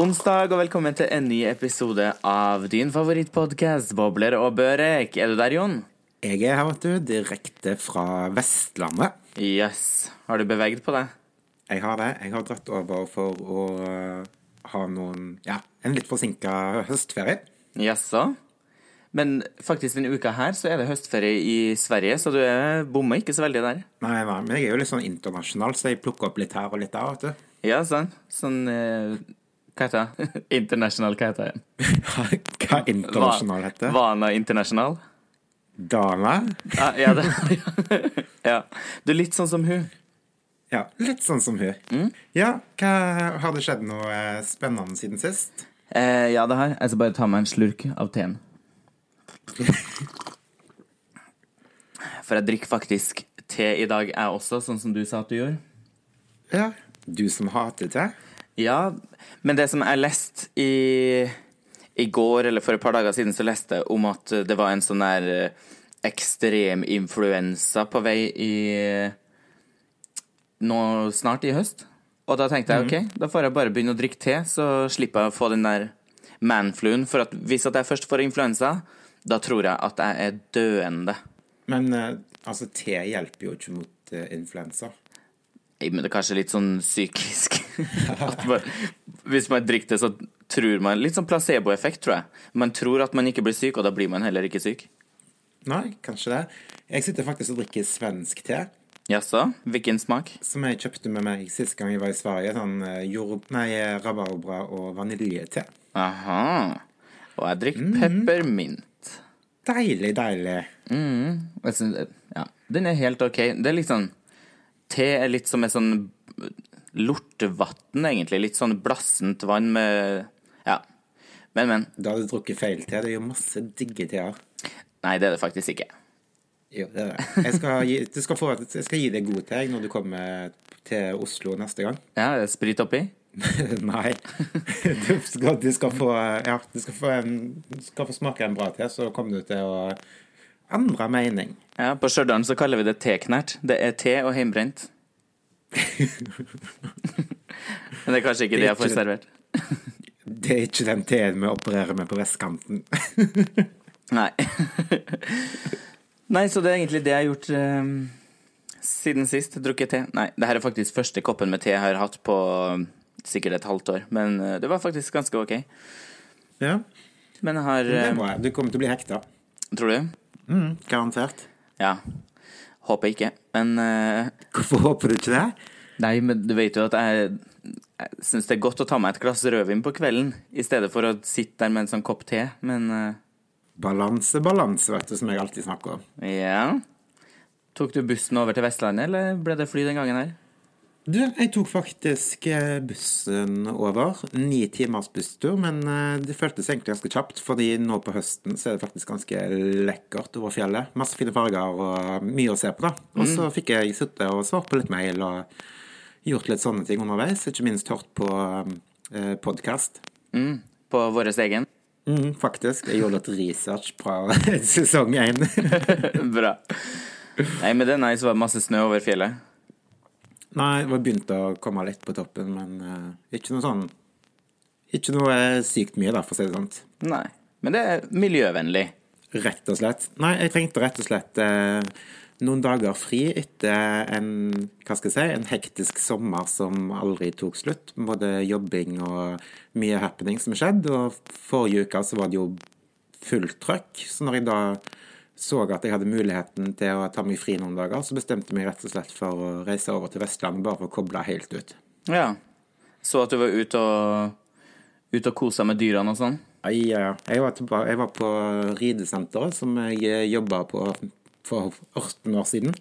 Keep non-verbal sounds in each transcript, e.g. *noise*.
Onsdag og velkommen til en ny episode av din favorittpodkast Bobler og Børek. Er du der, Jon? Jeg er her, vet du, direkte fra Vestlandet. Yes. Har du beveget på deg? Jeg har det. Jeg har dratt over for å uh, ha noen Ja, en litt forsinka høstferie. Jaså? Men faktisk denne uka her så er det høstferie i Sverige, så du er bomma ikke så veldig der. Nei, nei, men jeg er jo litt sånn internasjonal, så jeg plukker opp litt her og litt der, vet du. Ja, sånn. Sånn eh, Hva heter det? *laughs* International, hva heter det? Hva internasjonal heter? Vana International? Dana? Ja, ja, det, *laughs* ja. Du er litt sånn som hun. Ja, litt sånn som hun. Ja, hva har det skjedd noe eh, spennende siden sist? Eh, ja, det har. Jeg skal bare ta meg en slurk av teen. *laughs* For jeg drikker faktisk te i dag, jeg også, sånn som du sa at du gjorde. Ja, du som hater te? Ja, men det som jeg leste i, i går, eller for et par dager siden, så leste jeg om at det var en sånn der eh, ekstrem influensa på vei i nå snart i høst. Og da tenkte jeg OK, da får jeg bare begynne å drikke te, så slipper jeg å få den der manfluen. For at hvis at jeg først får influensa, da tror jeg at jeg er døende. Men eh, altså, te hjelper jo ikke mot uh, influensa. Men det er kanskje litt sånn psykisk. *laughs* man, hvis man drikker det, så tror man Litt sånn placeboeffekt, tror jeg. Man tror at man ikke blir syk, og da blir man heller ikke syk. Nei, kanskje det. Jeg sitter faktisk og drikker svensk te. Jaså? Hvilken smak? Som jeg kjøpte med meg sist gang jeg var i Sverige. Sånn eh, jord... Nei, eh, rabarbra og vaniljete. Aha. Og jeg drikker peppermint. Deilig, deilig. Synes- Ja, den er helt OK. Det er litt sånn Te er litt som et sånn lortevann, egentlig. Litt sånn blassent vann med Ja. Men, men. Da har du drukket feil te. Det er jo masse digge teer. Nei, det er det faktisk ikke. Jo, det er det. Jeg skal gi, du skal få, jeg skal gi deg god te når du kommer til Oslo neste gang. Ja, sprit oppi. *laughs* Nei. Du skal, du skal få Ja, du skal få, en, skal få smake en bra te, så kommer du til å endre mening. Ja, På Stjørdal så kaller vi det teknert. Det er te og heimbrent. *laughs* Men det er kanskje ikke det jeg får servert. *laughs* Det er ikke den teen vi opererer med på vestkanten. *laughs* Nei. Nei, så det er egentlig det jeg har gjort um, siden sist. Drukket te. Nei, det her er faktisk første koppen med te jeg har hatt på eh, sikkert et halvt år. Men eh, det var faktisk ganske OK. Ja, Men jeg har det er jeg, bra. Du kommer til å bli hekta. Tror du? Mm, garantert. Ja. Håper ikke. Men uh, Hvorfor håper du ikke det? Nei, men du vet jo at jeg, jeg syns det er godt å ta meg et glass rødvin på kvelden, i stedet for å sitte der med en sånn kopp te. Men uh, Balanse, balanse, vet du, som jeg alltid snakker om. ja Tok du bussen over til Vestlandet, eller ble det fly den gangen her? Du, jeg tok faktisk eh, bussen over. Ni timers busstur, men eh, det føltes egentlig ganske kjapt. Fordi nå på høsten så er det faktisk ganske lekkert over fjellet. Masse fine farger og mye å se på, da. Og så fikk jeg sitte og svart på litt mail og gjort litt sånne ting underveis. Ikke minst hørt på eh, podkast. Mm, på vår egen? Mm, faktisk. Jeg gjorde litt research fra *laughs* sesong én. *laughs* Bra. Nei, men det er nice. Var det masse snø over fjellet? Nei, det var begynt å komme litt på toppen, men uh, ikke noe sånn Ikke noe eh, sykt mye, da, for å si det sånn. Nei. Men det er miljøvennlig. Rett og slett. Nei, jeg trengte rett og slett uh, noen dager fri etter en hva skal jeg si, en hektisk sommer som aldri tok slutt. Både jobbing og mye happening som skjedde. Og forrige uke så var det jo fullt trøkk. Så når jeg da så at jeg hadde muligheten til å ta meg fri noen dager, så bestemte jeg meg rett og slett for å reise over til Vestlandet bare for å koble helt ut. Ja. Så at du var ute og, ut og kosa med dyrene og sånn? Ja, ja. Jeg var, tilbake, jeg var på ridesenteret som jeg jobba på for 18 år siden.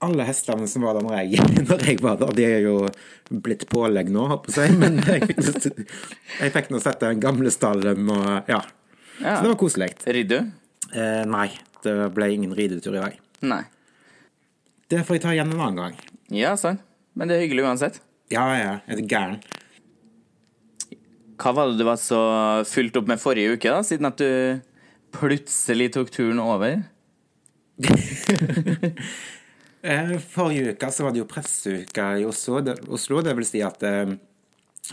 Alle hestene som var der når jeg, *laughs* når jeg var der, de er jo blitt pålegg nå, håper jeg. *laughs* Men jeg fikk, jeg fikk nå sett den gamle stallen og ja. Ja. Så det var koselig. Ridder du? Eh, nei, det ble ingen ridetur i dag. Nei. Det får jeg ta igjen en annen gang. Ja, sant. Men det er hyggelig uansett. Ja, ja, jeg er gæren. Hva var det du var så fylt opp med forrige uke, da, siden at du plutselig tok turen over? *laughs* Eh, Forrige uke så var det jo presseuke i Oslo. Det, Oslo, det vil si at eh,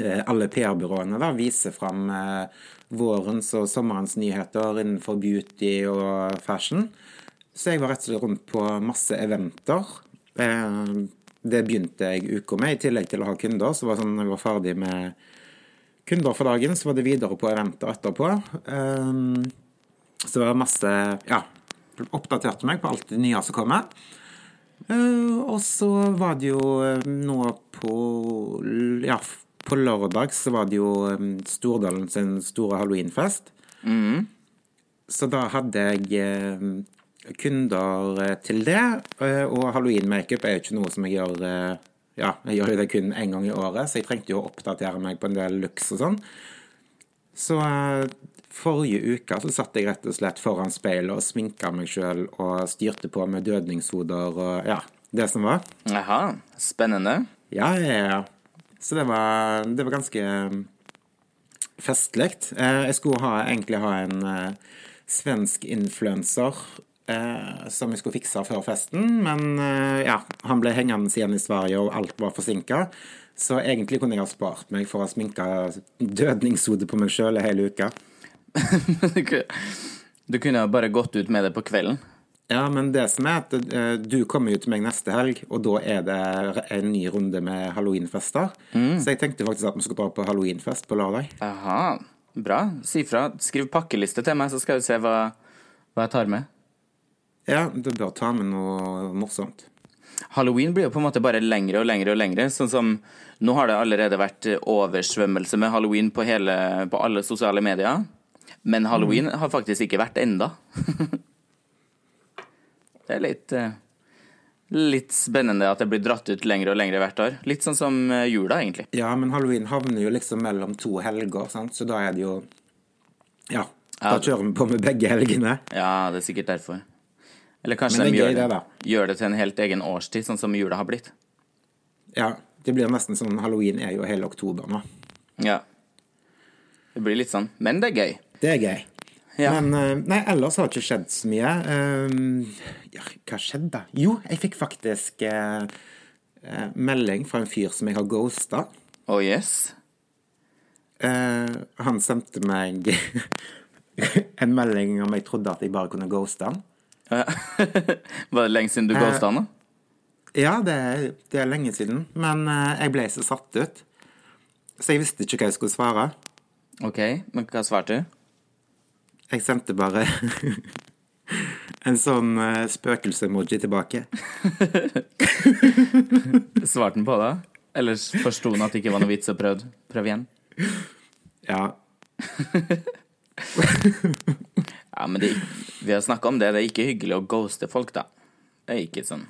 eh, alle PR-byråene viser fram eh, vårens og sommerens nyheter innenfor beauty og fashion. Så jeg var rett og slett rundt på masse eventer. Eh, det begynte jeg uka med, i tillegg til å ha kunder. Så var sånn, når jeg var ferdig med kunder for dagen, så var det videre på eventer etterpå. Um, så det masse Ja, oppdaterte meg på alt det nye som kommer. Uh, og så var det jo nå på Ja, på lørdag så var det jo um, Stordalen sin store halloweenfest. Mm. Så da hadde jeg uh, kunder uh, til det. Uh, og halloween-makeup er jo ikke noe som jeg gjør uh, Ja, jeg gjør jo det kun én gang i året, så jeg trengte jo å oppdatere meg på en del looks og sånn. Så forrige uke så satt jeg rett og slett foran speilet og sminka meg sjøl og styrte på med dødningshoder og ja, det som var. Jaha, spennende. Ja, ja, ja. Så det var, det var ganske um, festlig. Eh, jeg skulle ha, egentlig ha en eh, svensk influenser eh, som jeg skulle fikse før festen, men ja, han ble hengende igjen i Sverige, og alt var forsinka. Så egentlig kunne jeg ha spart meg for å sminke dødningshodet på meg sjøl hele uka. *laughs* Du kunne bare gått ut med det på kvelden. Ja, men det som er at eh, du kommer jo til meg neste helg, og da er det en ny runde med halloweenfester. Så jeg tenkte faktisk at vi skulle dra på halloweenfest på lørdag. Aha, bra. Si fra. Skriv pakkeliste til meg, så skal vi se hva, hva jeg tar med. Ja, du bør ta med noe morsomt. Halloween blir jo på en måte bare lengre og lengre og lengre. Sånn som nå har det allerede vært oversvømmelse med halloween på, hele, på alle sosiale medier. Men halloween har faktisk ikke vært enda. *laughs* det er litt eh, Litt spennende at det blir dratt ut lengre og lengre hvert år. Litt sånn som eh, jula, egentlig. Ja, men halloween havner jo liksom mellom to helger, sant? så da er det jo Ja, da kjører vi på med begge helgene. Ja, det er sikkert derfor. Eller kanskje de gjør det, det, gjør det til en helt egen årstid, sånn som jula har blitt. Ja, det blir nesten sånn Halloween er jo hele oktober nå. Ja. Det blir litt sånn. Men det er gøy. Det er gøy. Ja. Men eh, nei, ellers har det ikke skjedd så mye. Eh, ja, hva skjedde? Jo, jeg fikk faktisk eh, eh, melding fra en fyr som jeg har ghosta. Oh yes. Eh, han sendte meg *laughs* en melding om jeg trodde at jeg bare kunne ghoste han. Ja. *laughs* Var det lenge siden du ghosta han, da? Ja, det er, det er lenge siden, men jeg ble så satt ut. Så jeg visste ikke hva jeg skulle svare. OK, men hva svarte du? Jeg sendte bare *laughs* en sånn uh, spøkelse-emoji tilbake. *laughs* Svarte han på det? Eller forsto han at det ikke var noe vits å prøve, Prøv igjen? Ja. *laughs* Ja, men det, vi har snakka om det. Det er ikke hyggelig å ghoste folk, da. Det er ikke sånn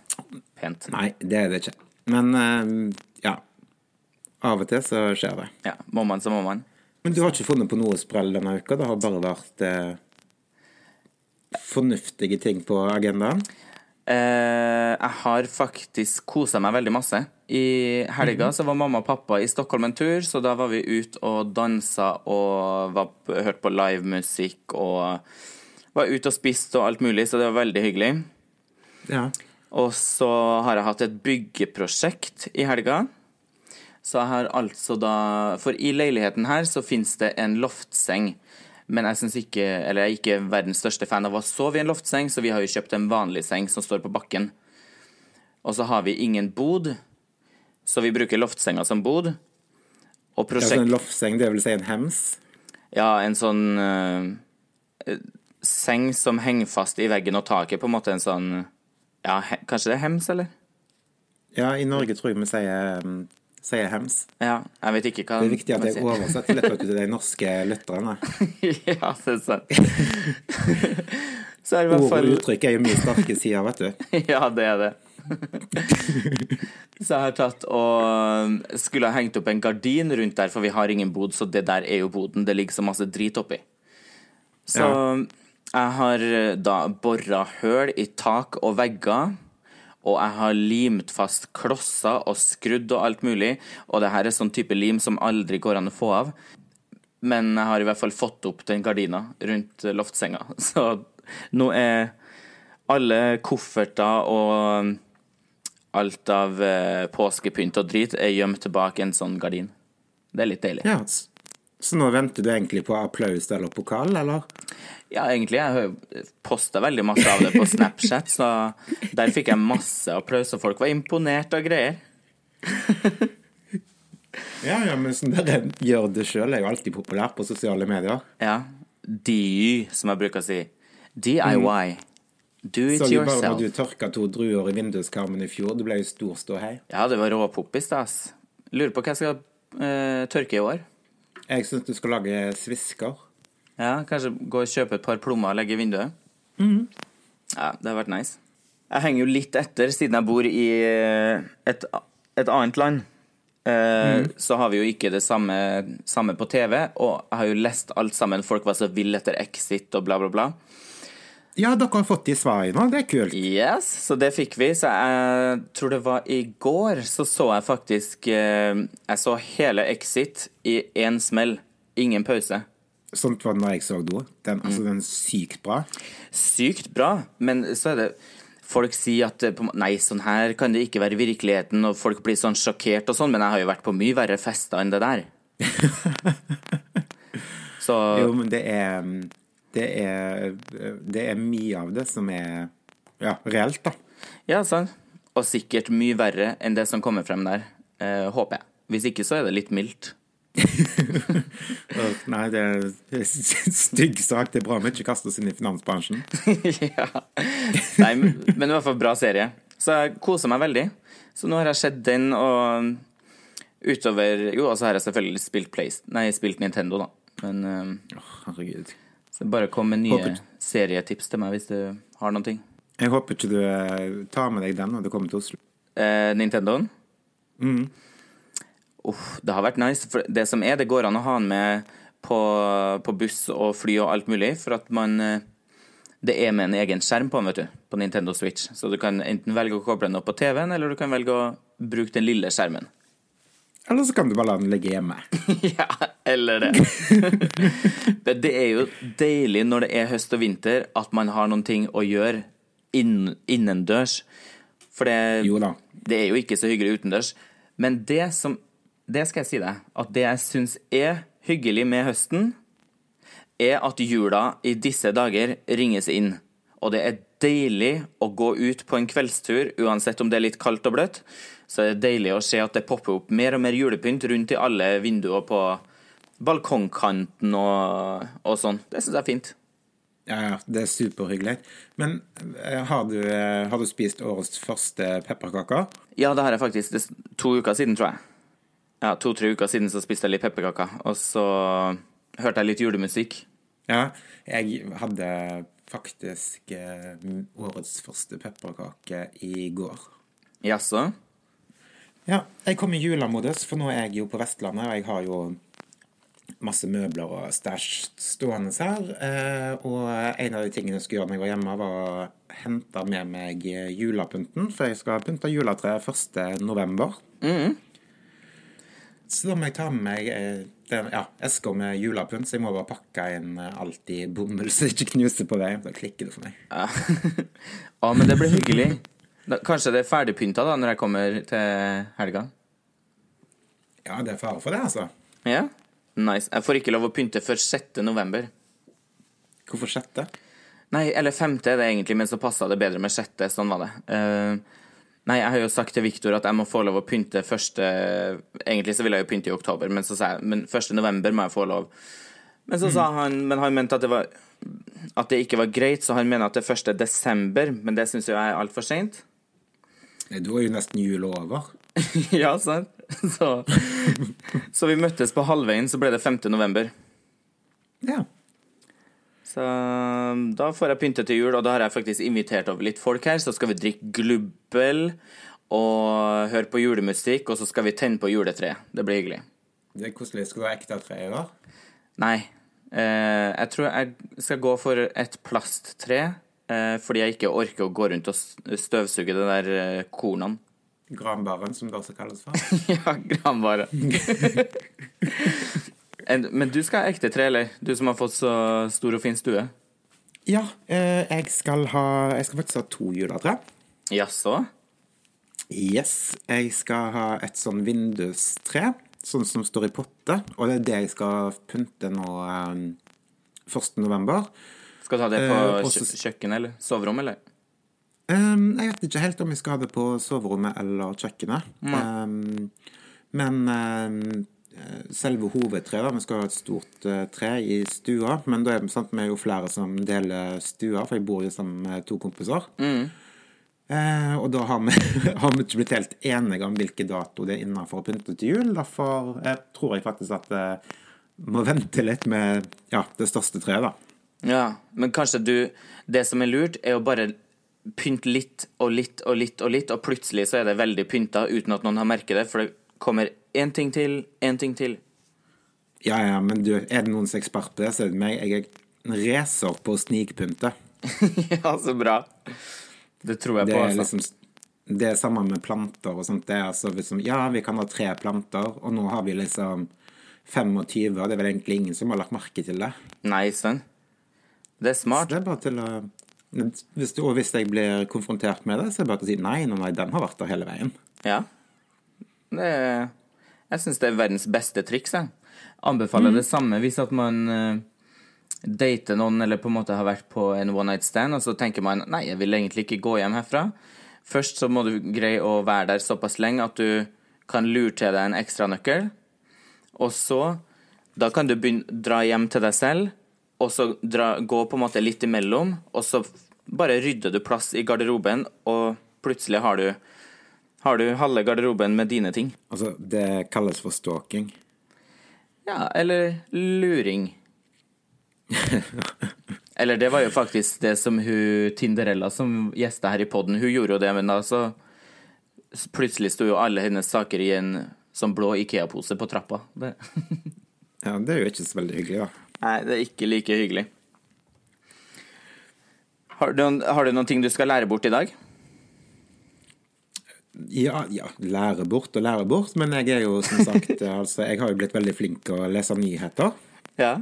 pent. Nei, det er det ikke. Men uh, ja. Av og til så skjer det. Ja, må man, så må man. Men du har ikke funnet på noe sprell denne uka? Det har bare vært eh, fornuftige ting på agendaen? Eh, jeg har faktisk kosa meg veldig masse. I helga så var mamma og pappa i Stockholm en tur, så da var vi ute og dansa og var, hørte på livemusikk og var ute og spiste og alt mulig, så det var veldig hyggelig. Ja. Og så har jeg hatt et byggeprosjekt i helga. Så jeg har altså da For i leiligheten her så fins det en loftseng. Men jeg syns ikke Eller jeg er ikke verdens største fan av å sove i en loftseng, så vi har jo kjøpt en vanlig seng som står på bakken. Og så har vi ingen bod, så vi bruker loftsenga som bod. Og Ja, en sånn loftseng, det vil si en hems? Ja, en sånn uh, seng som henger fast i veggen og taket, på en måte en sånn Ja, he, kanskje det er hems, eller? Ja, i Norge tror jeg vi sier, um, sier hems. Ja, jeg vet ikke hva Det er viktig at jeg oversetter vet til de norske lytterne. *laughs* ja, det er sant. *laughs* Ord og fall uttrykk er jo mye sterke sider, vet du. *laughs* Ja, det er det. så jeg har tatt og skulle ha hengt opp en gardin rundt der, for vi har ingen bod, så det der er jo boden. Det ligger så masse drit oppi. Så jeg har da bora høl i tak og vegger. Og jeg har limt fast klosser og skrudd og alt mulig. Og det her er sånn type lim som aldri går an å få av. Men jeg har i hvert fall fått opp den gardina rundt loftsenga. *laughs* Så nå er alle kofferter og alt av eh, påskepynt og drit er gjemt bak en sånn gardin. Det er litt deilig. Ja, Så nå venter du egentlig på applaus eller pokal, eller? Ja, egentlig. Jeg har posta veldig masse av det på Snapchat, så der fikk jeg masse applaus, og folk var imponert av greier. *laughs* Ja, ja, men sånn der gjør det sjøl er jo alltid populær på sosiale medier. Ja. DY, som jeg bruker å si. DIY. Do it yourself. Så bare når du tørka to druer i vinduskarmen i fjor, det ble jo stor ståhei. Ja, det var råpoppis, ass. Lurer på hva jeg skal uh, tørke i år. Jeg syns du skal lage svisker. Ja, kanskje gå og kjøpe et par plommer og legge i vinduet. Ja, det har vært nice. Jeg henger jo litt etter, siden jeg bor i eh, et, et annet land. Eh, Så har vi jo ikke det samme, samme på TV, og jeg har jo lest alt sammen. Folk var så ville etter Exit og bla, bla, bla. Ja, dere har fått de svarene det er kult. Yes, så det fikk vi. Så jeg tror det var i går så så jeg faktisk eh, Jeg så hele Exit i én smell. Ingen pause. Sånt var det når jeg så do. Den, altså, den er sykt bra. Sykt bra, men så er det Folk sier at det må- nei, sånn her kan det ikke være virkeligheten, og folk blir sånn sjokkert og sånn, men jeg har jo vært på mye verre fester enn det der. *laughs* Så Jo, men det er Det er, det er mye av det som er ja, reelt, da. ja, sant. Og sikkert mye verre enn det som kommer frem der, eh, håper jeg. Hvis ikke så er det litt mildt. *laughs* Nei, det er, er stygg sak. Det er bra vi ikke kaster oss inn i finansbransjen. *laughs* ja. Nei, men i hvert fall bra serie. Så jeg koser meg veldig. Så nå har jeg sett den, og utover Jo, og så har jeg selvfølgelig spilt, Play, nei, spilt Nintendo, da. Men um, Åh, herregud. Så bare kom med nye Håper- serietips til meg hvis du har noen ting. Jeg håper ikke du eh, tar med deg den når du kommer til Oslo. Eh, Nintendoen? Uff, det har vært nice. For det som er, det går an å ha den med på, på buss og fly og alt mulig, for at man eh, Det er med en egen skjerm på den, vet du, på Nintendo Switch. Så du kan enten velge å koble den opp på TV-en, eller du kan velge å bruke den lille skjermen. Eller så kan du bare la den ligge hjemme. *laughs* ja, eller *laughs* det. Det er jo deilig når det er høst og vinter, at man har noen ting å gjøre inn, innendørs. For det, det er jo ikke så hyggelig utendørs. Men det som Det skal jeg si deg, at det jeg syns er hyggelig med høsten, er at jula i disse dager ringes inn. Og det er deilig å gå ut på en kveldstur, uansett om det er litt kaldt og bløtt. Så det er deilig å se at det popper opp mer og mer julepynt rundt i alle vinduer på balkongkanten og, og sånn. Det syns jeg er fint. Ja, ja, det er superhyggelig. Men eh, har du, eh, har du spist årets første pepperkaker? Ja, det har jeg faktisk. Det to uker siden, tror jeg. Ja, To-tre uker siden så spiste jeg litt pepperkaker. Og så hørte jeg litt julemusikk. Ja, jeg hadde faktisk eh, årets første pepperkake i går. Jaså? Ja, jeg kom i julemodus, for nå er jeg jo på Vestlandet, og jeg har jo masse møbler og stæsj stående her. Eh, og en av de tingene jeg skulle gjøre når jeg var hjemme, var å hente med meg julepynten, for jeg skal pynte juletreet 1. november. Så da må jeg ta med meg eh, den, ja, eska med julepynt, så jeg må bare pakke inn alt i bomull så det ikke knuser på vei. Da klikker det for meg. Ja. *laughs* ah, men det blir hyggelig. Kanskje det er ferdigpynta da, når jeg kommer til helga? Ja, det er fare for det, altså. Ja? Nice. Jeg får ikke lov å pynte før 6. november. Hvorfor 6.? Nei, eller 5. er det egentlig, men så passa det bedre med 6. Sånn var det. Uh, nei, jeg har jo sagt til Viktor at jeg må få lov å pynte første Egentlig så ville jeg jo pynte i oktober, men så sa jeg men 1. november må jeg få lov. Men så sa han Men han mente at det var At det ikke var greit, så han mener at det er 1. desember, men det syns jo jeg er altfor seint. Du var jo nesten jul over. *laughs* ja, sant? *laughs* Så, så vi møttes på halvveien, så ble det 5. november. Ja. Så um, da får jeg pynte til jul, og da har jeg faktisk invitert over litt folk her. Så skal vi drikke glubbel og høre på julemusikk, og så skal vi tenne på juletreet. Det blir hyggelig. Det er koselig. Skal du ha ekte tre i år? Nei. Eh, jeg tror jeg skal gå for et plasttre, eh, fordi jeg ikke orker å gå rundt og støvsuge det der eh, kornene. Granbaren, som det også kalles for. *laughs* ja, granbaren. *laughs* En- Men du skal ha ekte tre, eller? Du som har fått så stor og fin stue. Ja, eh, jeg skal ha Jeg skal faktisk ha to juletre. Jaså? Yes. Jeg skal ha et sånn vindustre. sånn som står i potte, og det er det jeg skal pynte nå um, 1. november. Skal du ha det på Eh, kjøkkenet eller soverommet, eller? Um, jeg vet ikke helt om vi skal ha det på soverommet eller kjøkkenet. Um, men um, selve hovedtreet, da, vi skal ha et stort uh, tre i stua, men da er sant, vi er jo flere som deler stua, for jeg bor jo sammen med to kompiser. Eh, og da har vi, *laughs* har vi ikke blitt helt enige om hvilken dato det er innenfor å pynte til jul. Derfor jeg tror jeg faktisk at jeg må vente litt med ja, det største treet, da. Ja, men kanskje du Det som er lurt, er å bare pynte litt og litt og litt og litt, og plutselig så er det veldig pynta uten at noen har merket det, for det kommer én ting til, én ting til. Ja, ja, men du, er det noen som er ekspert på det, så er det meg. Jeg er racer på snikpynte. *laughs* ja, så bra. Det tror jeg Det på, er altså. liksom Det er samme med planter og sånt. Det er altså liksom Ja, vi kan ha tre planter, og nå har vi liksom 25, og det er vel egentlig ingen som har lagt merke til det. Nei, sønn. Det er smart. Så det er bare til å hvis, Og hvis jeg blir konfrontert med det, så er det bare å si nei, nei, nei, den har vært der hele veien. Ja. Det er, jeg syns det er verdens beste triks, jeg. Anbefaler det samme hvis at man uh, dater noen eller på en måte har vært på en one night stand, og så tenker man nei, jeg vil egentlig ikke gå hjem herfra. Først så må du greie å være der såpass lenge at du kan lure til deg en ekstranøkkel. Og så Da kan du begynne, dra hjem til deg selv, og så dra, gå på en måte litt imellom, og så bare rydder du plass i garderoben, og plutselig har du har du halve garderoben med dine ting. Altså, det kalles for stalking. Ja, eller luring. Eller det var jo faktisk det som hun Tinderella som gjesta her i poden, hun gjorde jo det, men da så Plutselig sto jo alle hennes saker i en sånn blå Ikea-pose på trappa. Det. Ja, det er jo ikke så veldig hyggelig, da. Nei, det er ikke like hyggelig. Har du, har du noen ting du skal lære bort i dag? Ja, ja, lære bort og lære bort, men jeg er jo som sagt *laughs* altså, Jeg har jo blitt veldig flink til å lese nyheter. Ja.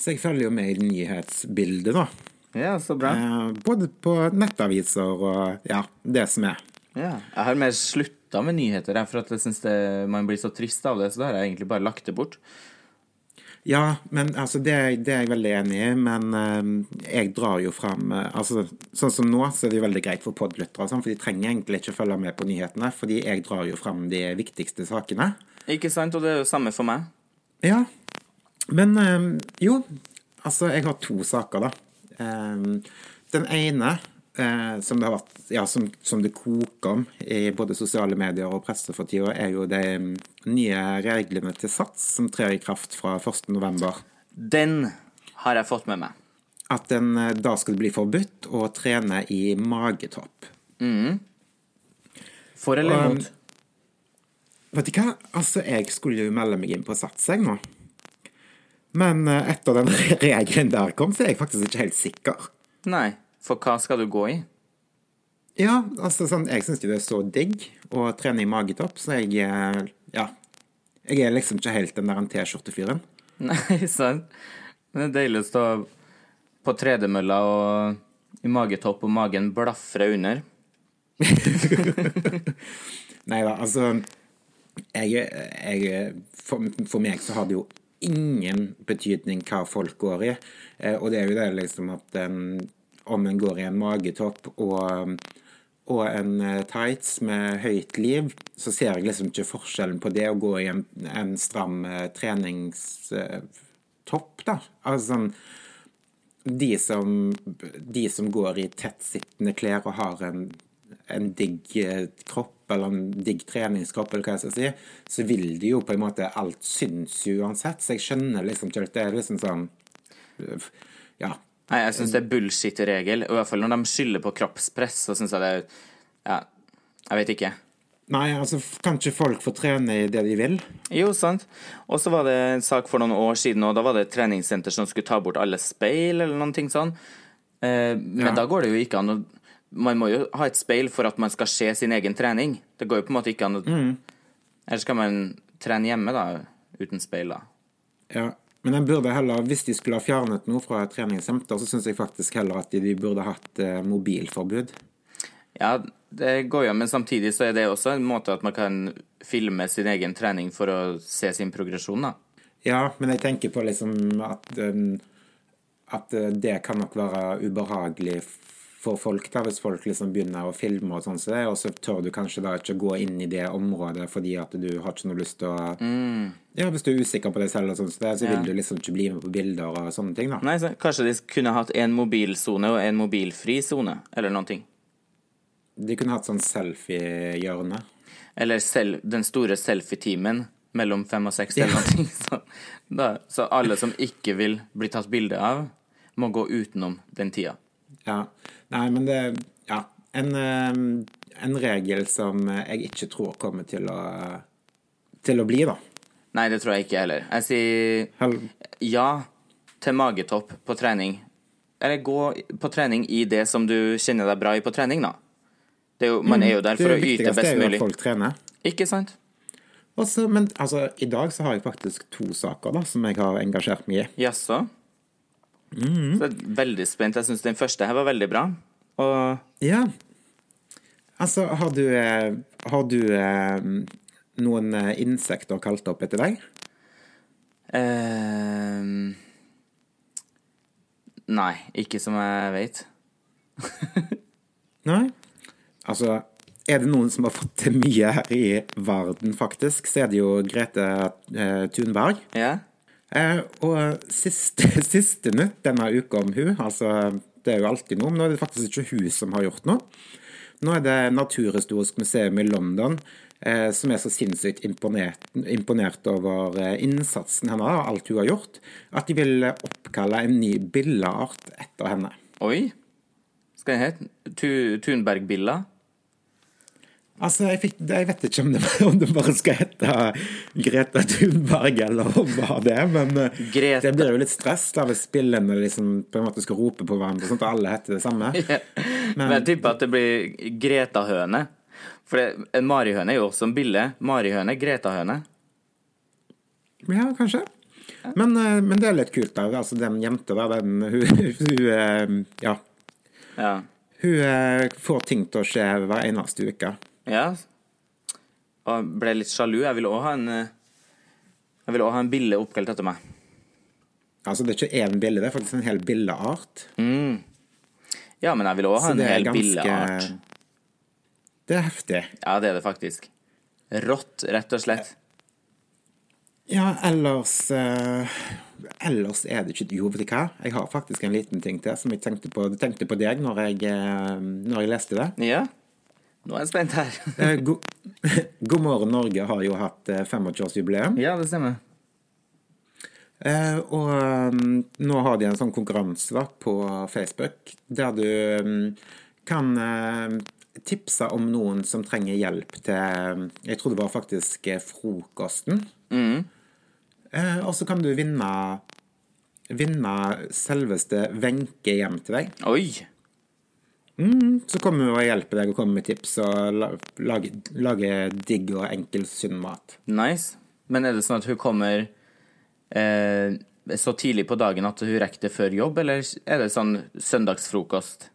Så jeg følger jo med i nyhetsbildet, da. Ja, så bra. Eh, både på nettaviser og ja, det som er. Ja. Jeg har mer slutta med nyheter, for jeg syns man blir så trist av det, så da har jeg egentlig bare lagt det bort. Ja, men altså, det, det er jeg veldig enig i, men eh, jeg drar jo fram eh, altså, Sånn som nå, så er det jo veldig greit for podlyttere, for de trenger egentlig ikke følge med på nyhetene, fordi jeg drar jo fram de viktigste sakene. Ikke sant? Og det er jo samme for meg. Ja. Men eh, jo, altså, jeg har to saker, da. Eh, den ene, eh, som det har vært Ja, som, som det koker om i både sosiale medier og presse for tida, er jo de mm, nye reglene til SATS som trer i kraft fra 1. november. Den har jeg fått med meg. At den, eh, da skal det bli forbudt å trene i magetopp. For eller imot? Vet du hva? Altså, jeg skulle jo melde meg inn på Sats, jeg nå. Men eh, etter den *laughs* regelen der kom, så er jeg faktisk ikke helt sikker. Nei, for hva skal du gå i? Ja, altså sånn, jeg syns det er så digg å trene i magetopp, så jeg eh, Ja. Jeg er liksom ikke helt den der en T-skjortefyren. *laughs* Nei, sant? Det er deilig å stå på tredemølla og i magetopp, og magen blafrer under. *laughs* *laughs* Nei da, altså jeg, jeg, for, for meg så har det jo ingen betydning hva folk går i. Eh, og det er jo det liksom at en, om hun går i en magetopp og, og en eh, tights med høyt liv, så ser jeg liksom ikke forskjellen på det å gå i en, en stram eh, treningstopp, da. Altså sånn de som, de som går i tettsittende klær og har en, en digg eh, kropp, eller en digg treningskropp, eller hva jeg skal si, så vil de jo på en måte Alt syns uansett. Så jeg skjønner liksom ikke Det er liksom sånn Ja. Nei, jeg syns det er bullshit-regel. I hvert fall når de skylder på kroppspress, så syns jeg det er Ja, jeg vet ikke. Nei, altså, kan ikke folk få trene i det de vil? Jo, sant. Og så var det en sak for noen år siden, og da var det et treningssenter som skulle ta bort alle speil, eller noen ting sånn. Eh, men Ja. da går det jo ikke an å Man må jo ha et speil for at man skal se sin egen trening. Det går jo på en måte ikke an å Eller skal man trene hjemme, da, uten speil, da? Ja. Men en burde heller, hvis de skulle ha fjernet noe fra treningssenter, så syns jeg faktisk heller at de, de burde hatt eh, mobilforbud. Ja, det går jo, men samtidig så er det også en måte at man kan filme sin egen trening for å se sin progresjon, da. Ja, men jeg tenker på liksom at, um, at uh, det kan nok være ubehagelig for folk, da, hvis folk liksom begynner å filme og sånn det, og så tør du kanskje da ikke gå inn i det området fordi at du har ikke noe lyst til å Ja, hvis du er usikker på deg selv og sånn det, så vil Ja. du liksom ikke bli med på bilder og sånne ting, da. Nei, så Kanskje de kunne hatt en mobilsone og en mobilfri sone, eller noen ting. De kunne hatt sånn selfie-hjørne. Eller selv, den store selfie-teamen mellom fem og seks, eller noe. *laughs* Så, da, så alle som ikke vil bli tatt bilde av, må gå utenom den tida. Ja. Nei, men det Ja. En, um, en regel som jeg ikke tror kommer til å til å bli, da. Nei, det tror jeg ikke heller. Jeg sier Hel ja til magetopp på trening. Eller gå på trening i det som du kjenner deg bra i på trening, da. Det er jo, man er jo der for å Mm. det yte viktigste best er jo at folk trener. Ikke sant? Også, men altså, i dag så har jeg faktisk to saker da, som jeg har engasjert meg i. Jaså? Mm. Så jeg er veldig spent. Jeg syns den første her var veldig bra. Og Ja. Altså, har du, eh, har du eh, noen eh, insekter kalt opp etter deg? Uh, Nei, ikke som jeg vet. *laughs* Nei? Altså, er det noen som har fått til mye her i verden, faktisk, så er det jo Grete Thunberg. Ja? Eh, og siste, *laughs* siste nytt denne uka om hun, altså det er jo alltid noe, men nå er det faktisk ikke hun som har gjort noe. Nå er det Naturhistorisk museum i London eh, som er så sinnssykt imponert, imponert over eh, innsatsen hennes og alt hun har gjort, at de vil eh, oppkalle en ny billeart etter henne. Oi? Skal den hete? Thunberg-billa? Altså, jeg, fikk, jeg vet ikke om det, om det bare skal hete Greta Thunberg eller hva det er, men eh, Greta. det blir jo litt stress da hvis spillene liksom på en måte skal rope på hverandre, sånn at alle heter det samme. *laughs* Men jeg tipper at det blir Greta-høne. For det- en marihøne er jo også en bille. Marihøne, Greta-høne. Ja, kanskje. Men, eh, men det er litt kult, da. Altså, den jenta der, den hun, *laughs* hun eh, Ja. Ja. Hun får ting til å skje hver eneste uke. Ja. Og ble litt sjalu. Jeg ville òg ha en eh, Jeg ville også ha en bille oppkalt etter meg. Altså, det er ikke én bille, det er faktisk en hel billeart. Mm. Ja, men jeg ville òg ha en hel ganske billeart. Det er heftig. Ja, det er det faktisk. Rått, rett og slett. Ja, ellers eh, Ellers er det ikke Jo, vet du hva? Jeg har faktisk en liten ting til som jeg tenkte på, tenkte på deg når jeg, eh, når jeg leste det. Ja. Nå er jeg spent her. *laughs* Eh, go *laughs* God morgen Norge har jo hatt eh, 25-årsjubileum. Ja, det stemmer. Eh, og um, nå har de en sånn konkurranse på Facebook der du um, kan eh, tipse om noen som trenger hjelp til Jeg tror det var faktisk eh, frokosten. Eh, og så kan du vinne vinne selveste Wenche hjem til deg. Oi! Så kommer hun og hjelper deg å komme med tips og lage, lager digg og enkel, sunn mat. Nice. Men er det sånn at hun kommer eh, så tidlig på dagen at hun rekker det før jobb, eller er det sånn søndagsfrokost?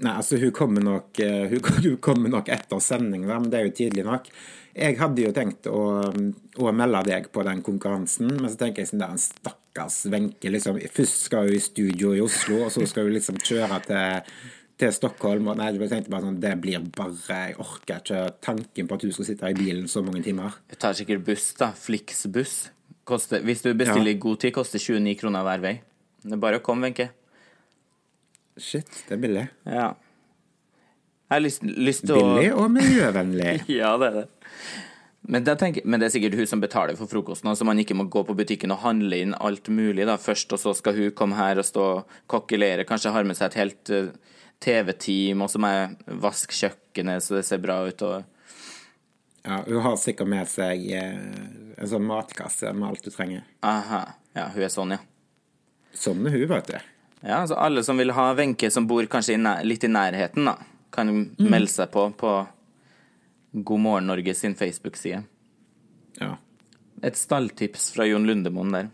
Nei, altså hun kommer nok, eh, hun *laughs* kommer nok etter sending, da, men det er jo tidlig nok. Jeg hadde jo tenkt å, å melde deg på den konkurransen, men så tenker jeg sånn der en stakkars Wenche. Liksom. Først skal hun i studio i Oslo, og så skal hun liksom kjøre til, til Stockholm. Og nei, jeg tenkte bare sånn, det blir bare Jeg orker ikke tanken på at hun skal sitte i bilen så mange timer. Du tar sikkert buss, da. Flixbuss. Hvis du bestiller i god tid, koster 29 kroner hver vei. Det er bare å komme, Wenche. Shit, det er billig. Ja. Jeg har lyst, lyst til å Billig og miljøvennlig. *laughs* Ja, det er det. Men, tenker, men det er sikkert hun som betaler for frokosten, så man ikke må gå på butikken og handle inn alt mulig da, først, og så skal hun komme her og stå og kokkelere. Kanskje har med seg et helt eh, TV-team, og så må jeg vaske kjøkkenet så det ser bra ut. Og... Ja, hun har sikkert med seg eh, en sånn matkasse med alt du trenger. Aha. Ja, hun er sånn, ja. Sånn er hun, vet du. Ja, så alle som vil ha Wenche som bor kanskje i litt i nærheten, da, kan mm. melde seg på på God morgen Norge sin Facebook-side. Ja. Et stalltips fra Jon Lundemoen der.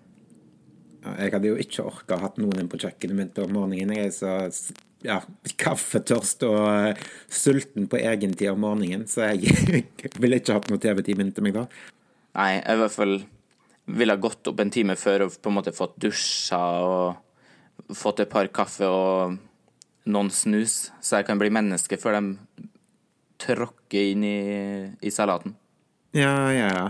Jeg hadde jo ikke orka hatt noen inn på kjøkkenet mitt om morgenen. Jeg er så ja, kaffetørst og eh, sulten på egen tid om morgenen, så jeg *laughs* ville ikke hatt noe TV-time inntil meg da. Nei, jeg i hvert fall ville ha gått opp en time før og på en måte fått dusja og fått et par kaffe og noen snus, så jeg kan bli menneske før de tråkker inn i, i salaten. Ja, ja, ja.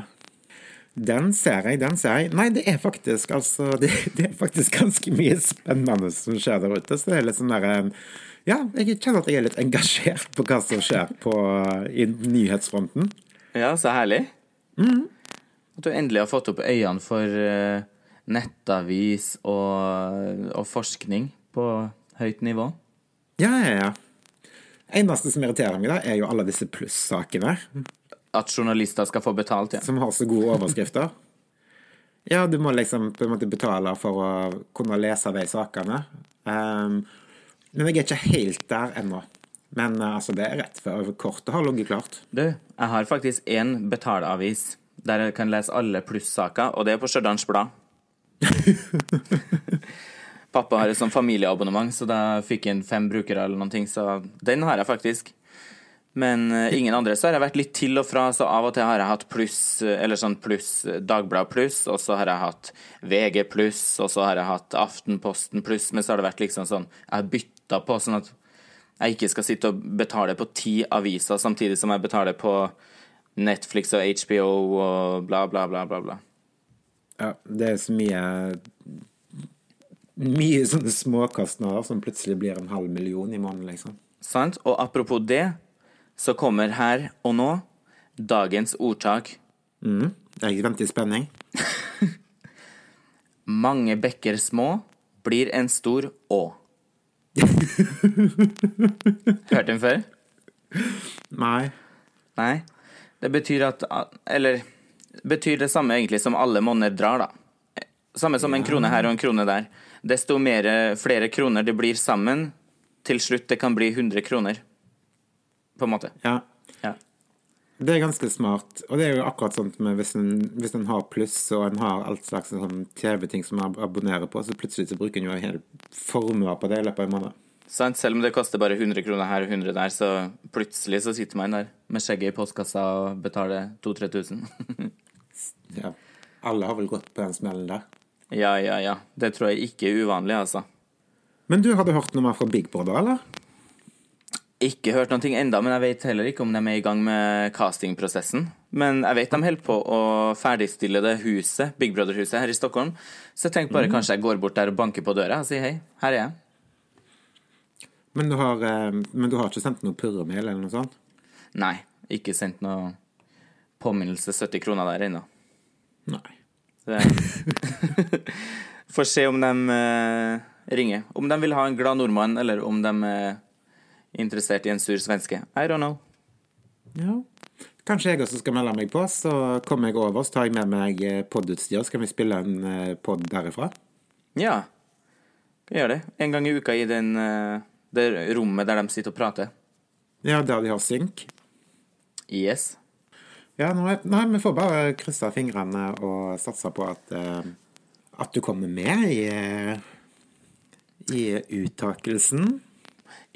Den ser jeg, den ser jeg. Nei, det er faktisk altså *laughs* Det, det er faktisk ganske mye spennende som skjer der ute. Så det er litt sånn derre Ja, jeg kjenner at jeg er litt engasjert på hva som skjer på, i nyhetsfronten. Ja, så herlig. At du endelig har fått opp øynene for eh, nettavis og, og forskning på høyt nivå. Ja, ja, ja. Eneste som irriterer meg, da, er jo alle disse plussakene. At journalister skal få betalt, ja. som har så gode overskrifter. *laughs* Ja, du må liksom på en måte betale for å kunne lese de sakene. Um, men jeg er ikke helt der ennå. Men uh, altså, det er rett før kortet har ligget klart. Du, jeg har faktisk én betaleavis der jeg kan lese alle plussaker, og det er på Stjørdals Blad. *laughs* Pappa har et sånt familieabonnement, så da fikk jeg inn fem brukere eller noen ting, så den har jeg faktisk. Men eh, ingen andre. Så har jeg vært litt til og fra, så av og til har jeg hatt pluss, eh, eller sånn pluss, Dagblad pluss, og så har jeg hatt VG pluss, og så har jeg hatt Aftenposten pluss, men så har det vært liksom sånn Jeg har bytta på, sånn at jeg ikke skal sitte og betale på ti aviser samtidig som jeg betaler på Netflix og HBO og bla, bla, bla, bla, bla. Ja, det er så mye Mye sånne småkostnader som plutselig blir en halv million i måneden, liksom. Sant? Og apropos det, så kommer her og nå dagens ordtak. Mm. Jeg venter i spenning. *laughs* Mange bekker små blir en stor å. *laughs* Hørt den før? Nei. Nei. Det betyr at Eller betyr det samme egentlig som alle monner drar, da. Samme som en krone her og en krone der. Desto mer, flere kroner det blir sammen, til slutt det kan bli 100 kroner. På en måte. Ja. Ja. Det er ganske smart. Og det er jo akkurat sånn med hvis en, hvis en har pluss og en har alt slags sånn TV-ting som en abonnerer på, så plutselig så bruker en jo en hel formue på det i løpet av en måned. Sant? Selv om det koster bare 100 kroner her og 100 der, så plutselig så sitter man der med skjegget i postkassa og betaler 2000-3000. *laughs* Ja. Alle har vel gått på den smellen der. ja, ja, ja. Det tror jeg ikke er uvanlig, altså. Men du, hadde hørt noe mer fra Big Brother, eller? Ikke hørt noe enda, men jeg vet heller ikke om de er i gang med castingprosessen. Men jeg vet de holder på å ferdigstille det huset, Big Brother-huset her i Stockholm. Så jeg tenkte bare kanskje jeg går bort der og banker på døra og sier hei, her er jeg. Men du har, eh, men du har ikke sendt noe purremail eller noe sånt? Nei, ikke sendt noe påminnelse 70 kroner der ennå. Nei. *laughs* Får se om de eh, ringer. Om de vil ha en glad nordmann, eller om de er interessert i en sur svenske. I don't know. Ja. Kanskje jeg også skal melde meg på, så kommer jeg over, så tar jeg med meg eh, podutstyr, så kan vi spille en eh, pod derifra. Ja, Vi gjør det. En gang i uka i den, eh, det rommet der de sitter og prater. Ja, der de har synk. Yes. Ja, nei, nei, vi får bare krysse fingrene og satse på at, at du kommer med i, i uttakelsen.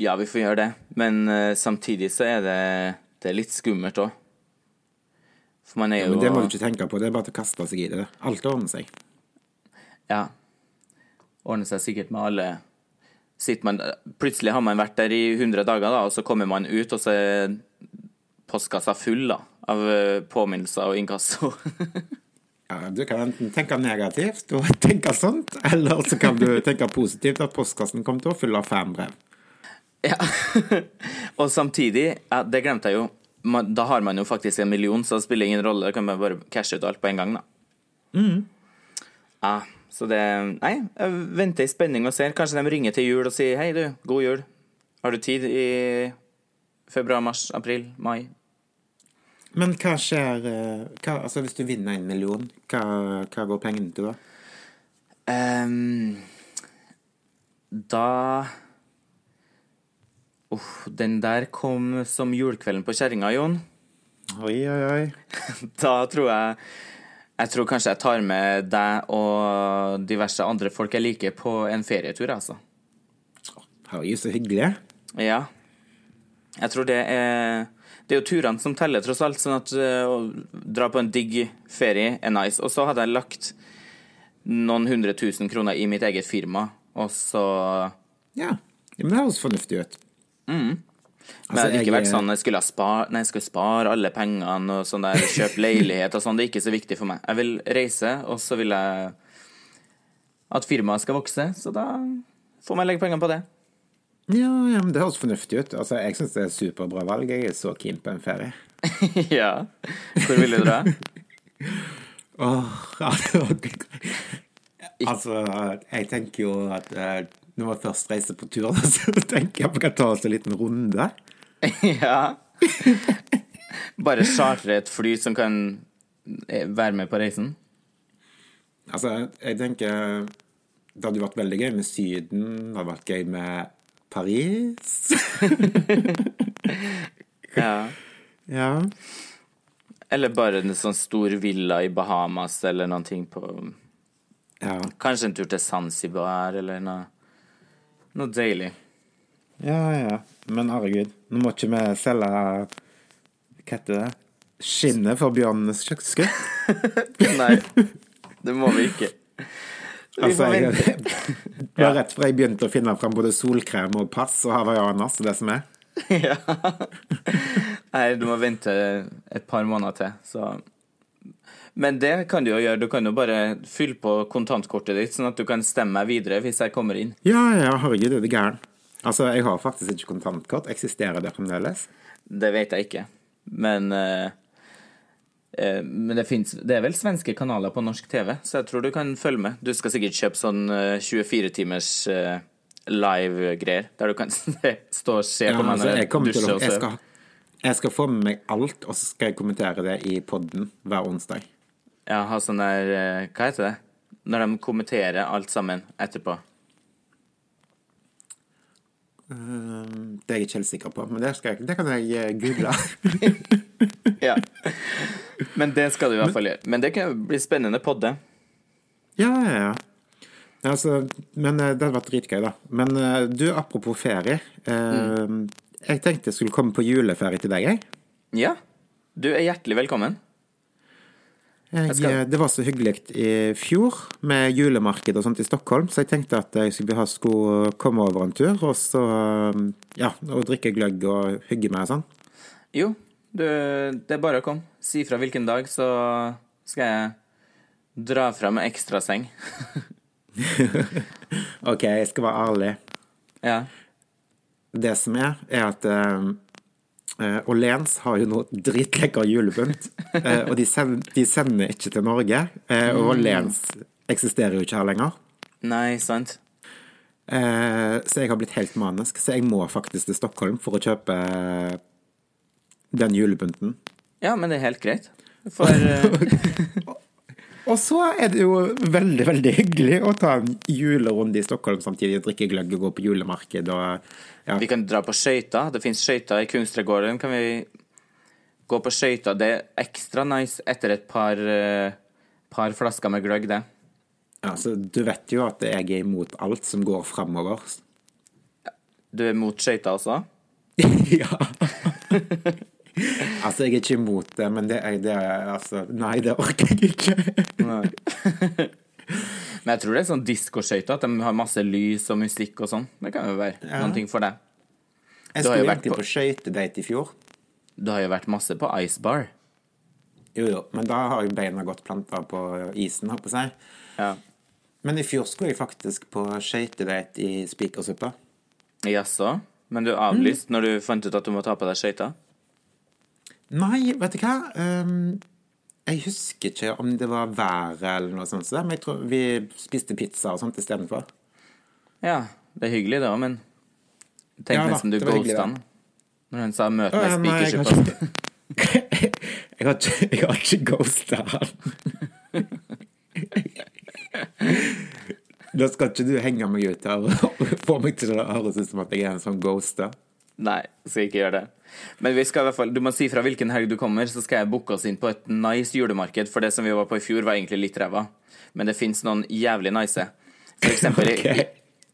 Ja, vi får gjøre det. Men uh, samtidig så er det, det er litt skummelt òg. For man er jo Men det må du ikke tenke på, det er bare til å kaste seg i det. Alt ordner seg. Ja. Ordner seg sikkert med alle man Plutselig har man vært der i 100 dager, da, og så kommer man ut, og så er postkassa full da, av eh, påminnelser og inkasso. *laughs* Ja, du kan enten tenke negativt og *laughs* tenke sånt, eller så kan du tenke positivt at postkassen kommer til å fylle av fem brev. Ja. *laughs* og samtidig, ja, det glemte jeg jo, man, da har man jo faktisk en million, så det spiller ingen rolle. Da kan man bare cashe ut alt på en gang, da. Ja, så det Nei, jeg venter i spenning og ser. Kanskje de ringer til jul og sier hei, du, god jul. Har du tid i februar, mars, april, mai? Men hva skjer eh, hva, altså Hvis du vinner en million, hva, hva går pengene til da? Um, da Uff, den der kom som julekvelden på kjerringa, Jon. Oi, oi, oi. *laughs* Da tror jeg Jeg tror kanskje jeg tar med deg og diverse andre folk jeg liker, på en ferietur, altså. Oi, så hyggelig. Ja. Jeg tror det er Det er jo turene som teller, tross alt. Sånn at eh, å dra på en digg ferie er nice. Og så hadde jeg lagt noen hundre tusen kroner i mitt eget firma, og så Ja. ja men det høres fornuftig ut. Men Altså, det hadde ikke vært sånn jeg skulle ha spar, nei, jeg skulle spare alle pengene og sånn der, kjøpe leilighet og sånn. Det er ikke så viktig for meg. Jeg vil reise, og så vil jeg at firmaet skal vokse, så da får man legge pengene på det. Ja, ja, men det høres fornuftig ut. Altså, Jeg syns det er superbra valg. Jeg er så keen på en ferie. *laughs* ja. Hvor vil du dra? Åh, oh, *laughs* altså, altså, jeg tenker jo at eh, når vi først reiser på tur, *laughs* så tenker jeg vi kan ta oss en liten runde. *laughs* ja. Bare chartre et fly som kan eh, være med på reisen? Altså, jeg tenker Det hadde vært veldig gøy med Syden. Det hadde vært gøy med Paris. *laughs* Ja. ja. Eller bare en sånn stor villa i Bahamas eller noen ting på Ja. Kanskje en tur til Zanzibar eller noe, noe deilig. ja, ja. Men herregud, nå må ikke vi selge Hva heter det? Skinnet for bjørnenes kjøkkenskudd? *laughs* Nei, det må vi ikke. Vi Altså, jeg, *laughs* det var rett fra jeg begynte å finne fram både solkrem og pass og hawaiianas og det som er. *laughs* Ja. Nei, du må vente et par måneder til, så Men det kan du jo gjøre. Du kan jo bare fylle på kontantkortet ditt, sånn at du kan stemme meg videre hvis jeg kommer inn. Ja, ja, herregud, er det gæren? Altså, jeg har faktisk ikke kontantkort. Eksisterer det fremdeles? Det vet jeg ikke. Men uh... Men det finnes Det er vel svenske kanaler på norsk TV, så jeg tror du kan følge med. Du skal sikkert kjøpe sånn eh, 24 timers eh, live-greier, der du kan *laughs* stå og se Ja, på meg altså, når jeg, jeg kommer til dusjer og jeg, sover. skal, jeg skal få med meg alt, og så skal jeg kommentere det i podden hver onsdag. Ja, ha sånn der eh, Hva heter det? Når de kommenterer alt sammen etterpå. Um, Det er jeg ikke helt sikker på, men det, jeg, det kan jeg eh, google. *laughs* Ja. Men det skal du i hvert fall gjøre. Men det kan bli spennende podde. ja, ja, ja. Altså, men eh, det hadde vært dritgøy, da. Men eh, du, apropos ferie. eh, Jeg tenkte jeg skulle komme på juleferie til deg, jeg. Ja. Du er hjertelig velkommen. Jeg, skal- eh, Det var så hyggelig i fjor med julemarked og sånt i Stockholm, så jeg tenkte at jeg skulle, ha, skulle komme over en tur og så eh, ja, og drikke gløgg og hygge meg og sånn. Jo, du, det er bare å komme. Si fra hvilken dag, så skal jeg dra fram en ekstraseng. *laughs* OK, jeg skal være ærlig. Ja. Det som er, er at eh, Lens Åhléns har jo noe dritlekker julepynt, eh, og de sender, de sender ikke til Norge. Eh, og Lens eksisterer jo ikke her lenger. Nei, sant? Så jeg har blitt helt manisk. Så jeg må faktisk til Stockholm for å kjøpe den julepynten. Ja, men det er helt greit. For *laughs* *laughs* Og så er det jo veldig, veldig hyggelig å ta en julerunde i Stockholm samtidig, drikke gløgg og gå på julemarked og ja. vi kan dra på skøyter. Det fins skøyter i Kunstregården. Kan vi gå på skøyter? Det er ekstra nice etter et par, eh, par flasker med gløgg, det. ja. Så du vet jo at jeg er imot alt som går framover. Du er mot skøyter også? *laughs* ja. *laughs* altså, jeg er ikke imot det, men det det er altså Nei, det orker jeg ikke. Nei. *laughs* Men jeg tror det er sånn diskoskøyter, at de har masse lys og musikk og sånn. Det kan jo være noen ting for deg. Jeg skulle egentlig på- på skøytedate i fjor. Du har jo vært masse på Ice Bar. Jo, jo, men da har jo beina gått planta på isen, holdt på si. Ja. Men i fjor skulle jeg faktisk på skøytedate i Spikersuppa. Jaså? Men du avlyste når du fant ut at du må ta på deg skøyter? Nei, vet du hva? Um, jeg husker ikke om det var været eller noe sånt, så men jeg tror vi spiste pizza og sånt istedenfor. Ja, det er hyggelig det òg, men Tenk Ja nesten du ghosta han. Når han sa 'møt meg ikke- *laughs* jeg har ikke, jeg har ikke ghosta han. Da *laughs* skal ikke du henge meg ut her og få meg til å høres ut som at jeg er en sånn ghoster. Nei, skal ikke gjøre det. Men vi skal i hvert fall, du må si fra hvilken helg du kommer, så skal jeg booke oss inn på et nice julemarked. For det som vi var på i fjor, var egentlig litt ræva. Men det fins noen jævlig nice. For eksempel i, *laughs* i,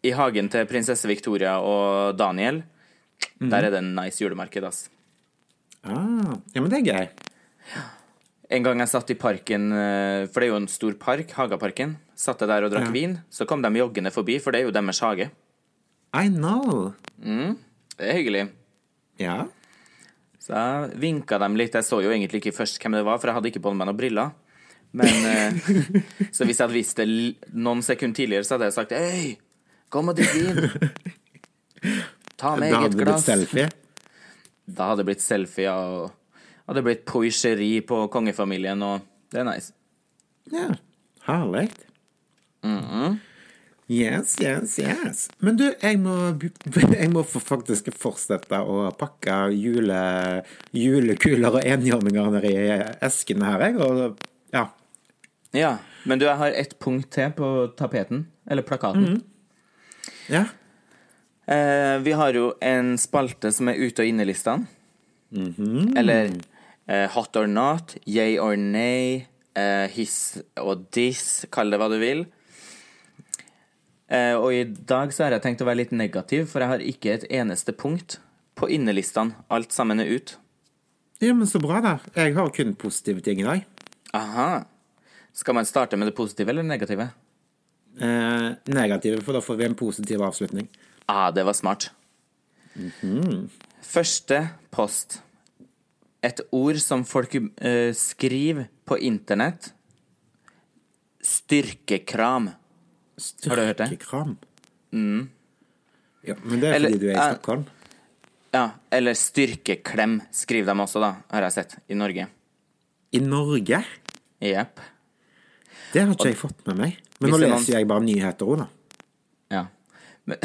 I hagen til prinsesse Victoria og Daniel, der er det en nice julemarked, ass. Ah, ja, men det er gøy. En gang jeg satt i parken, eh, for det er jo en stor park, Hagaparken, satt jeg der og drakk Ja. vin, så kom de joggende forbi, for det er jo deres hage. I know. Det er hyggelig. Ja. Så jeg vinka dem litt. Jeg så jo egentlig ikke først hvem det var, for jeg hadde ikke på meg noen briller. Men eh, *laughs* Så hvis jeg hadde visst det noen sekunder tidligere, så hadde jeg sagt Hei, kom og drikk vin. Ta med Da hadde det blitt selfie. Da hadde det blitt selfie og hadde blitt poisjeri på kongefamilien, og det er nice. Ja. Herlig. Yes, yes, yes. Men du, jeg må, *laughs* jeg må faktisk fortsette å pakke jule, julekuler og enhjørninger ned i eskene her, jeg. Og ja. Ja, men du, jeg har ett punkt til på tapeten, eller plakaten. Ja. Eh, vi har jo en spalte som er ute- og innelistene. Eller eh, hot or not, yay or nay, eh, his og diss, kall det hva du vil. Eh, og i dag så har jeg tenkt å være litt negativ, for jeg har ikke et eneste punkt på innelistene. Alt sammen er ut. ja, men så bra, da. Jeg har kun positive ting i dag. Aha. Skal man starte med det positive eller det negative? Eh, negative, for da får vi en positiv avslutning. Ah, det var smart. Første post. Et ord som folk uh, skriver på internett. Styrkekram. Har du hørt det? Styrkekram. Ja, men det er Eller, fordi du er i eh, Stockholm. Ja, eller styrkeklem skriver de også, da, har jeg sett, i Norge. I Norge? Jepp. Det har ikke jeg fått med meg. Men nå leser er noen- jeg bare nyheter òg, da. Ja. *laughs* Men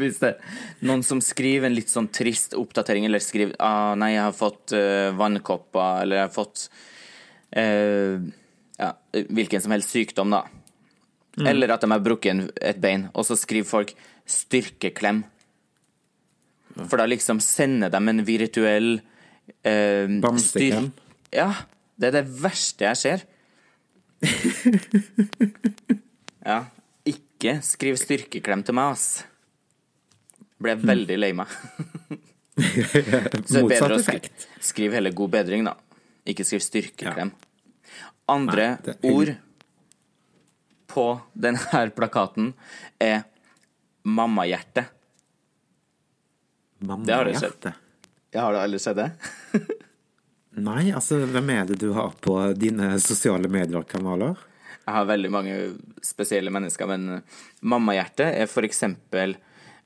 hvis det er noen som skriver en litt sånn trist oppdatering, eller skriver ah, 'Nei, jeg har fått uh, vannkopper', eller 'Jeg har fått uh, Ja, hvilken som helst sykdom, da. Eller at de har brukket et bein, og så skriver folk 'styrkeklem'. For da liksom sender de en virtuell eh, Bamseklem. Ja. Det er det verste jeg ser. *laughs* Ja. Ikke skriv styrkeklem til meg, ass. Ble veldig lei meg. *laughs* Så det er bedre Motsatt å skri effekt. skrive heller god bedring, da. Ikke skriv styrkeklem. Andre Nei, er- ord på denne plakaten er mammahjerte. Det har du sett. Mammahjerte. Ja, har du aldri sett det? *laughs* Nei, altså, hvem er det du har på dine sosiale medier-kanaler? Jeg har veldig mange spesielle mennesker, men mammahjerte er for eksempel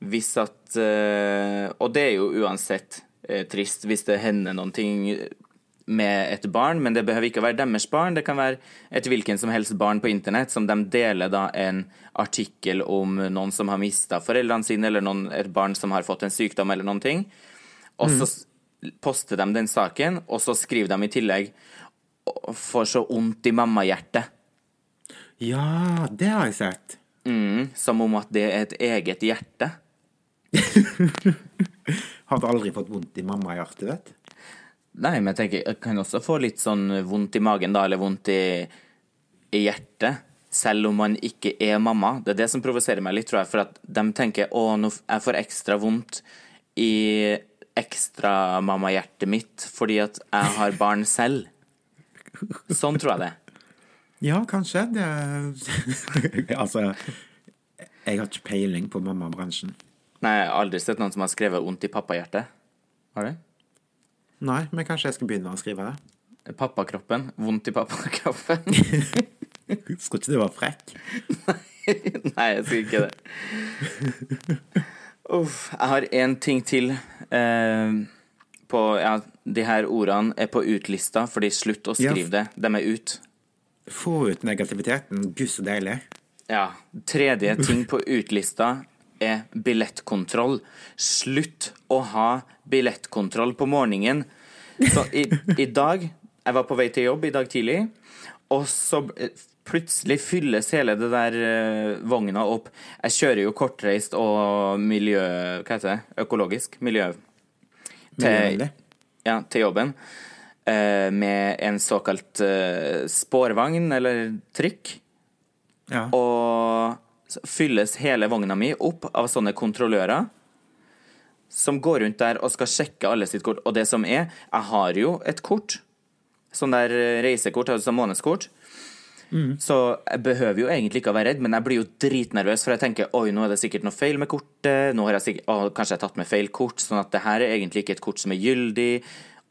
hvis at eh, Og det er jo uansett eh, trist hvis det hender noen ting med et barn, men det behøver ikke å være deres barn. Det kan være et hvilken som helst barn på internett som de deler da en artikkel om noen som har mista foreldrene sine, eller noen, et barn som har fått en sykdom eller noen ting. Og så mm. poster de den saken, og så skriver de i tillegg 'Får så vondt i mammahjertet'. Ja, det har jeg sett. Mm, som om at det er et eget hjerte. *laughs* Hadde aldri fått vondt i mammahjertet, vet du? Nei, men jeg tenker, jeg kan også få litt sånn vondt i magen, da, eller vondt i, i hjertet. Selv om man ikke er mamma. Det er det som provoserer meg litt, tror jeg. For at de tenker å, nå jeg får ekstra vondt i ekstramammahjertet mitt fordi at jeg har barn selv. Sånn tror jeg det. Ja, kanskje. Det *laughs* Altså, jeg har ikke peiling på mammabransjen. Nei, jeg har aldri sett noen som har skrevet 'vondt i pappahjertet'. Har du? Nei, men kanskje jeg skal begynne å skrive det. Pappakroppen. Vondt i pappakroppen. *laughs* Skulle ikke du være frekk? Nei, jeg skal ikke det. Uff. Jeg har én ting til. Eh, på, ja, de her ordene er på utlista, fordi slutt å Ja. skrive det. De er ut. Få ut negativiteten. Gud, så deilig. Ja. Tredje ting på utlista er billettkontroll. Slutt å ha billettkontroll på morgenen. Så i, i dag Jeg var på vei til jobb i dag tidlig, og så plutselig fylles hele det der uh, vogna opp. Jeg kjører jo kortreist og miljø... Hva heter det? Økologisk? Miljø... Til, ja, til jobben. Uh, med en såkalt uh, spårvogn, eller trykk. Ja. Og fylles hele vogna mi opp av sånne kontrollører som går rundt der og skal sjekke alle sitt kort. Og det som er, jeg har jo et kort, sånn der reisekort, altså månedskort. Så jeg behøver jo egentlig ikke å være redd, men jeg blir jo dritnervøs, for jeg tenker oi, nå er det sikkert noe feil med kortet, nå har jeg sikkert, å, kanskje jeg har tatt med feil kort, sånn at det her er egentlig ikke et kort som er gyldig,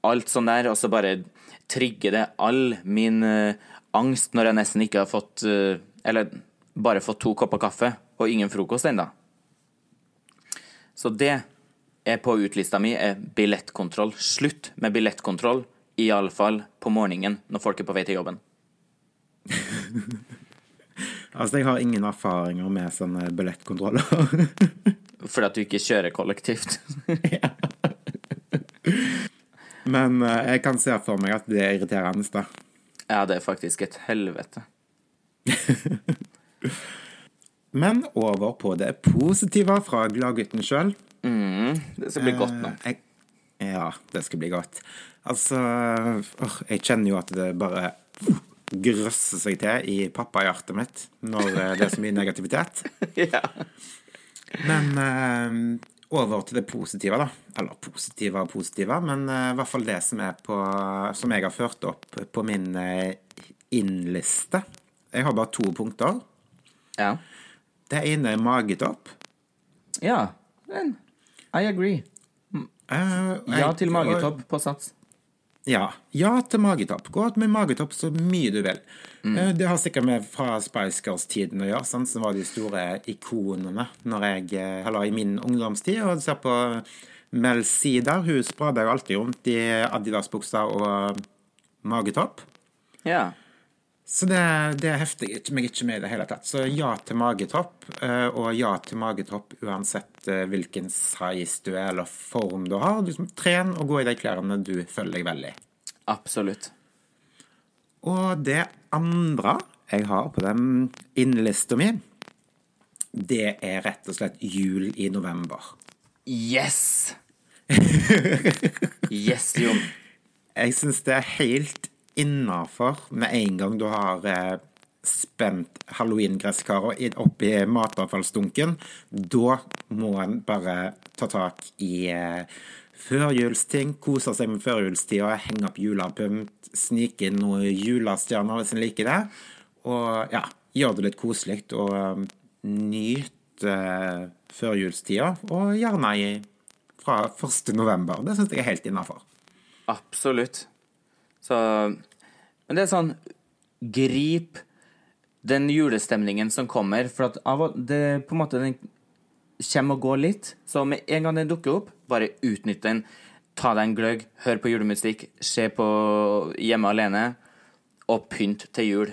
alt sånn der, og så bare trigger det all min uh, angst når jeg nesten ikke har fått, uh, eller bare fått to kopper kaffe, og ingen frokost ennå. Så det er på utlista mi er billettkontroll. Slutt med billettkontroll, iallfall på morgenen når folk er på vei til jobben. *laughs* Altså, jeg har ingen erfaringer med sånne billettkontroller. *laughs* Fordi at du ikke kjører kollektivt. *laughs* ja. Men eh, jeg kan se for meg at det er irriterende, da. ja, det er faktisk et helvete. *laughs* Men over på det positive fra gladgutten sjøl. Det skal bli godt nå. Jeg, ja, det skal bli godt. Altså åh, Jeg kjenner jo at det bare grøsser seg til i pappahjertet mitt når eh, det er så mye negativitet. *laughs* ja. Men eh, over til det positive, da. Eller positive og positive, men eh, i hvert fall det som er på Som jeg har ført opp på min eh, innliste. Jeg har bare to punkter. Ja. Det ene er magetopp. Ja. Men I agree. Uh, Ja til magetopp på sats. Ja. Ja til magetopp. Gå med magetopp så mye du vil. Mm. Eh, Det har sikkert med fra Spice Girls-tiden å gjøre, sant? som var de store ikonene når jeg, eh, eller i min ungdomstid. Og ser på Mel C der, hun sprada jo alltid rundt i Adidas-bukser og magetopp. Ja. Så det, det hefter jeg meg ikke med i det hele tatt. Så ja til magetopp, eh, og ja til magetopp uansett eh, hvilken size du er eller form du har. Liksom, tren og gå i de klærne du føler deg vel i. Absolutt. Og det andre jeg har på den innlista mi, det er rett og slett jul i november. Yes! *laughs* yes, Jon. Jeg syns det er helt innafor med en gang du har eh, spent halloween-gresskarer inn- i matavfallsdunken. Da må en bare ta tak i eh, førjulsting, kose seg med førjulstida, henge opp julepynt, snike inn noen julestjerner hvis en liker det. Og ja, gjør det litt koselig og nyte eh, førjulstida, og gjerne fra 1. november. Det syns jeg er helt innafor. Absolutt. Så Men det er sånn Grip den julestemningen som kommer, for at av og det på en måte den kommer og går litt. Så med en gang den dukker opp, bare utnytt den. Ta deg en gløgg, hør på julemusikk, se på Hjemme alene, og pynt til jul.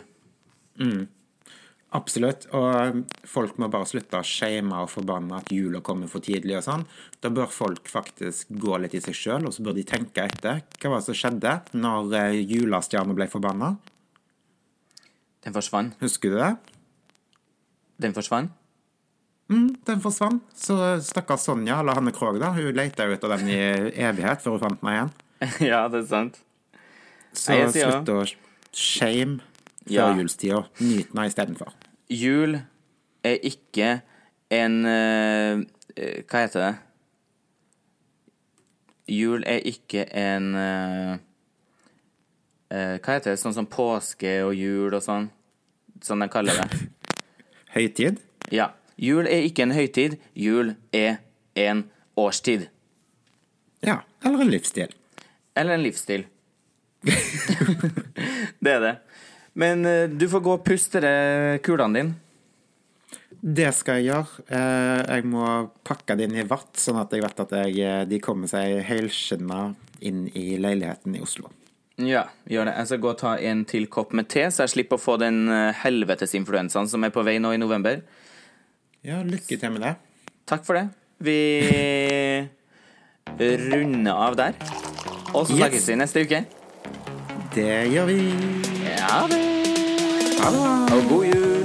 Absolutt. Og folk må bare slutte å shame og forbanne at jula kommer for tidlig og sånn. Da bør folk faktisk gå litt i seg sjøl, og så bør de tenke etter. Hva var det som skjedde når eh, julestjerna ble forbanna? Den forsvant. Husker du det? Den forsvant. Mm, den forsvant. Så stakkars Sonja, eller Hanne Krogh, da, hun leita jo etter den i evighet før hun fant meg igjen. *laughs* ja, det er sant. Så slutt å shame Ja. julstida. Nyt den istedenfor. Jul er ikke en eh, eh, Hva heter det? Jul er ikke en eh, Hva heter det? Sånn som påske og jul og sånn? Sånn de kaller det. *laughs* Høytid? Ja. Jul er ikke en høytid. Jul er en årstid. Ja. Eller en livsstil. Eller en livsstil. *laughs* *laughs* det er det. Men eh, du får gå og puste det kulene dine. Det skal jeg gjøre. Eh, Jeg må pakke det inn i vatt, sånn at jeg vet at jeg, eh, de kommer seg helskinna inn i leiligheten i Oslo. Ja, gjør det. Jeg skal gå og ta en til kopp med te, så jeg slipper å få den helvetesinfluensaen som er på vei nå i november. Ja, lykke til med det. Takk for det. Vi runder av der. Og så Yes. snakkes vi neste uke. Det gjør vi. Ja det. Ha det. Og god jul.